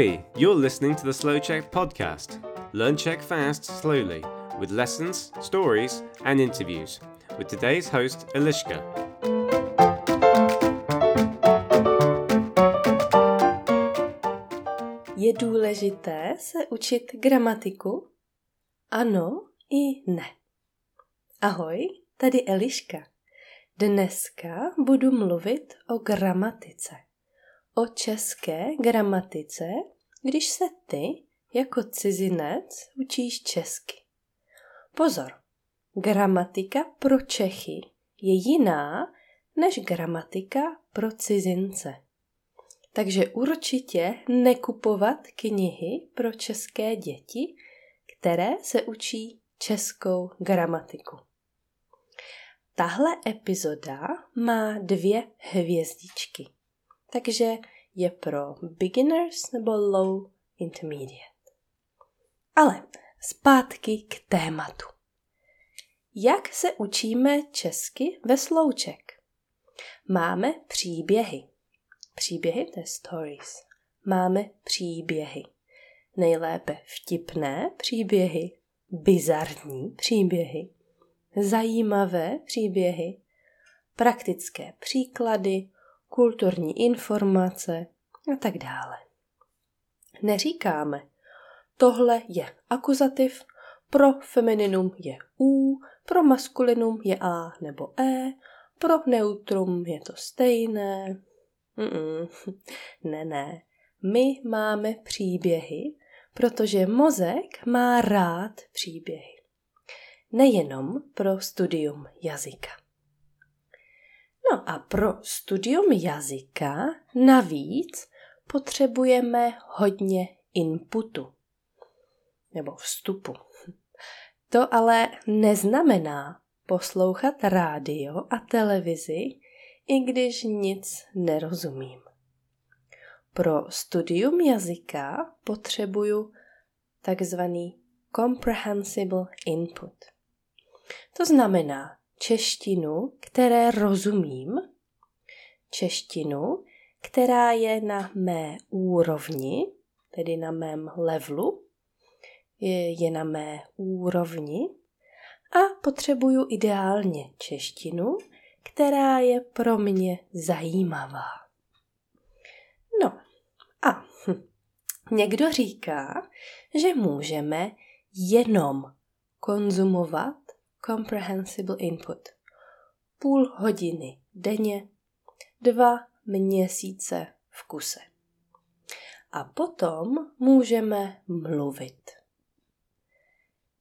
Ahoy! You're listening to the Slow Check podcast. Learn Czech fast, slowly, with lessons, stories, and interviews. With today's host, Eliška. Je důležité se učit gramatiku? Ano i ne. Ahoj, tady Eliška. Dneska budu mluvit o gramatice. O české gramatice, když se ty jako cizinec učíš česky. Pozor, gramatika pro Čechy je jiná než gramatika pro cizince. Takže určitě nekupovat knihy pro české děti, které se učí českou gramatiku. Tahle epizoda má dvě hvězdičky, takže je pro beginners nebo low intermediate. Ale zpátky k tématu. Jak se učíme česky ve slouček? Máme příběhy. Příběhy, to je stories. Máme příběhy. Nejlépe vtipné příběhy, bizarní příběhy, zajímavé příběhy, praktické příklady, kulturní informace a tak dále. Neříkáme, tohle je akuzativ, pro femininum je U, pro maskulinum je A nebo E, pro neutrum je to stejné. Mm-mm. Ne, ne. My máme příběhy, protože mozek má rád příběhy nejenom pro studium jazyka. No a pro studium jazyka navíc potřebujeme hodně inputu nebo vstupu. To ale neznamená poslouchat rádio a televizi, i když nic nerozumím. Pro studium jazyka potřebuju takzvaný comprehensible input. To znamená češtinu, které rozumím, češtinu, která je na mé úrovni, tedy na mém levelu, je, je na mé úrovni a potřebuju ideálně češtinu, která je pro mě zajímavá. No a hm, někdo říká, že můžeme jenom konzumovat comprehensible input. Půl hodiny denně, dva měsíce v kuse. A potom můžeme mluvit.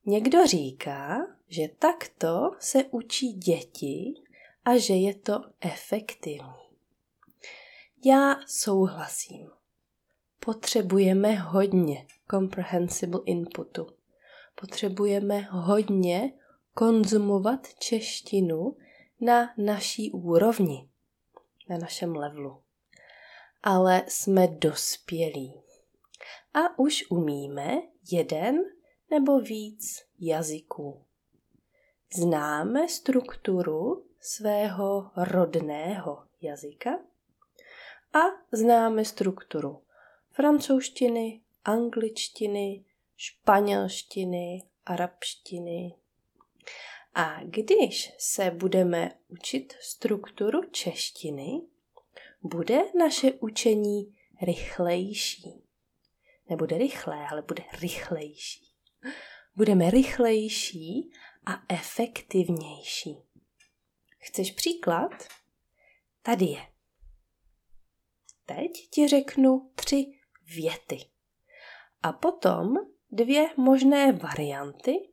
Někdo říká, že takto se učí děti a že je to efektivní. Já souhlasím. Potřebujeme hodně comprehensible inputu. Potřebujeme hodně konzumovat češtinu na naší úrovni, na našem levelu. Ale jsme dospělí a už umíme jeden nebo víc jazyků. Známe strukturu svého rodného jazyka a známe strukturu francouzštiny, angličtiny, španělštiny, arabštiny, a když se budeme učit strukturu češtiny, bude naše učení rychlejší. Nebude rychlé, ale bude rychlejší. Budeme rychlejší a efektivnější. Chceš příklad? Tady je. Teď ti řeknu tři věty. A potom dvě možné varianty,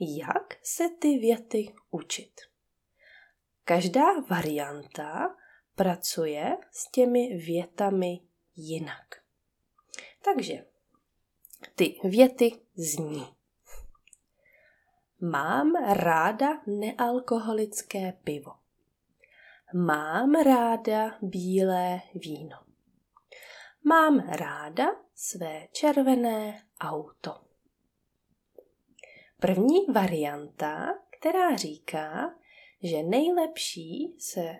jak se ty věty učit. Každá varianta pracuje s těmi větami jinak. Takže ty věty zní. Mám ráda nealkoholické pivo. Mám ráda bílé víno. Mám ráda své červené auto. První varianta, která říká, že nejlepší se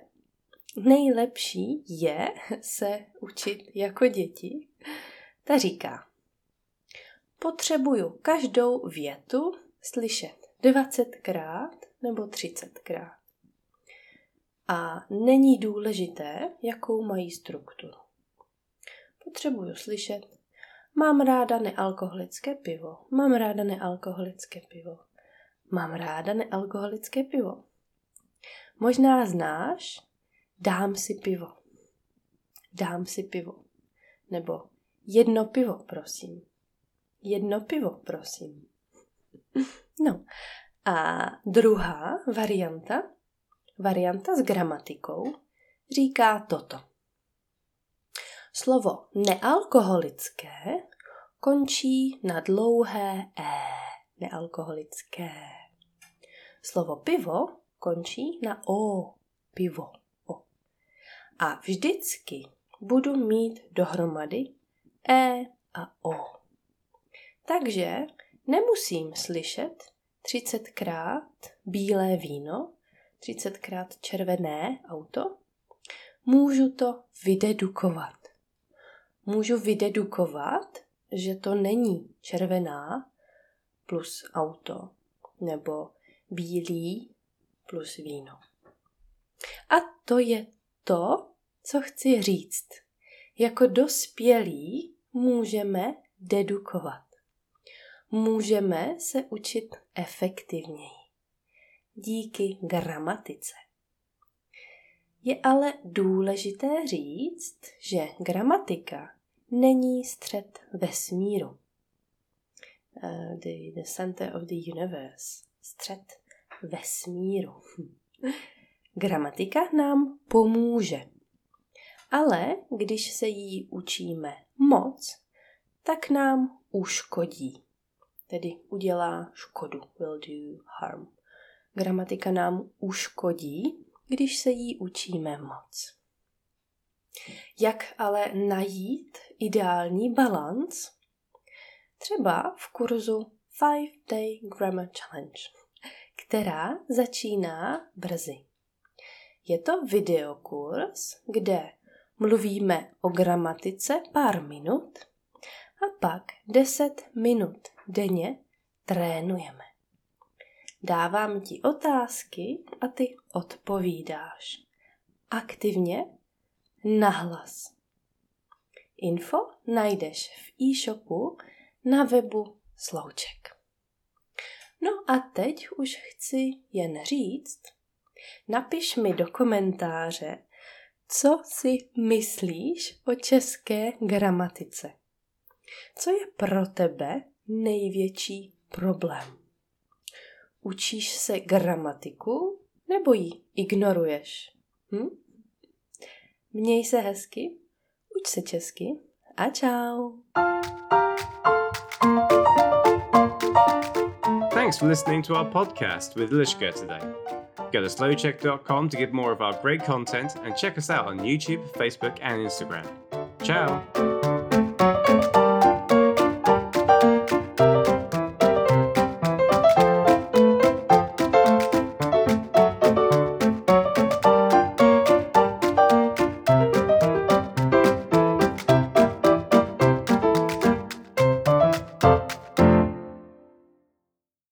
nejlepší je se učit jako děti, Ta říká, potřebuju každou větu slyšet 20krát nebo 30krát. A není důležité, jakou mají strukturu. Potřebuju slyšet, mám ráda nealkoholické pivo, mám ráda nealkoholické pivo, mám ráda nealkoholické pivo. Možná znáš, dám si pivo. Dám si pivo. Nebo jedno pivo, prosím. Jedno pivo, prosím. No a druhá varianta, varianta s gramatikou, říká toto. Slovo nealkoholické končí na dlouhé e, nealkoholické. Slovo pivo končí na o, pivo, o. A vždycky budu mít dohromady e a o. Takže nemusím slyšet 30krát bílé víno, 30krát červené auto. Můžu to vydedukovat. Můžu vydedukovat, že to není červená plus auto, nebo bílý plus víno. A to je to, co chci říct. Jako dospělí můžeme dedukovat. Můžeme se učit efektivněji. Díky gramatice. Je ale důležité říct, že gramatika není střed vesmíru. Uh, the, the center of the universe. Střed vesmíru. Gramatika nám pomůže. Ale když se jí učíme moc, tak nám uškodí. Tedy udělá škodu, will do harm. Gramatika nám uškodí, když se jí učíme moc. Jak ale najít ideální balans? Třeba v kurzu 5 Day Grammar Challenge která začíná brzy. Je to videokurs, kde mluvíme o gramatice pár minut a pak 10 minut denně trénujeme. Dávám ti otázky a ty odpovídáš. Aktivně, nahlas. Info najdeš v e-shopu na webu Slouček. No a teď už chci jen říct, napiš mi do komentáře, co si myslíš o české gramatice. Co je pro tebe největší problém? Učíš se gramatiku nebo ji ignoruješ? Hm? Měj se hezky, uč se česky a čau. Thanks for listening to our podcast with Lishka today. Go to slowcheck.com to get more of our great content and check us out on YouTube, Facebook, and Instagram. Ciao!